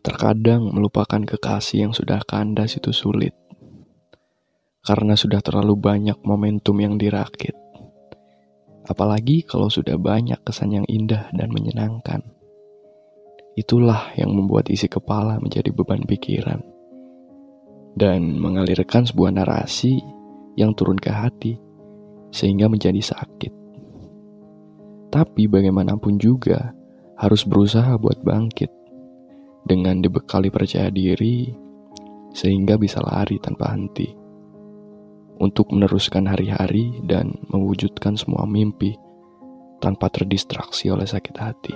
Terkadang melupakan kekasih yang sudah kandas itu sulit. Karena sudah terlalu banyak momentum yang dirakit. Apalagi kalau sudah banyak kesan yang indah dan menyenangkan. Itulah yang membuat isi kepala menjadi beban pikiran. Dan mengalirkan sebuah narasi yang turun ke hati sehingga menjadi sakit. Tapi bagaimanapun juga harus berusaha buat bangkit dengan dibekali percaya diri sehingga bisa lari tanpa henti untuk meneruskan hari-hari dan mewujudkan semua mimpi tanpa terdistraksi oleh sakit hati.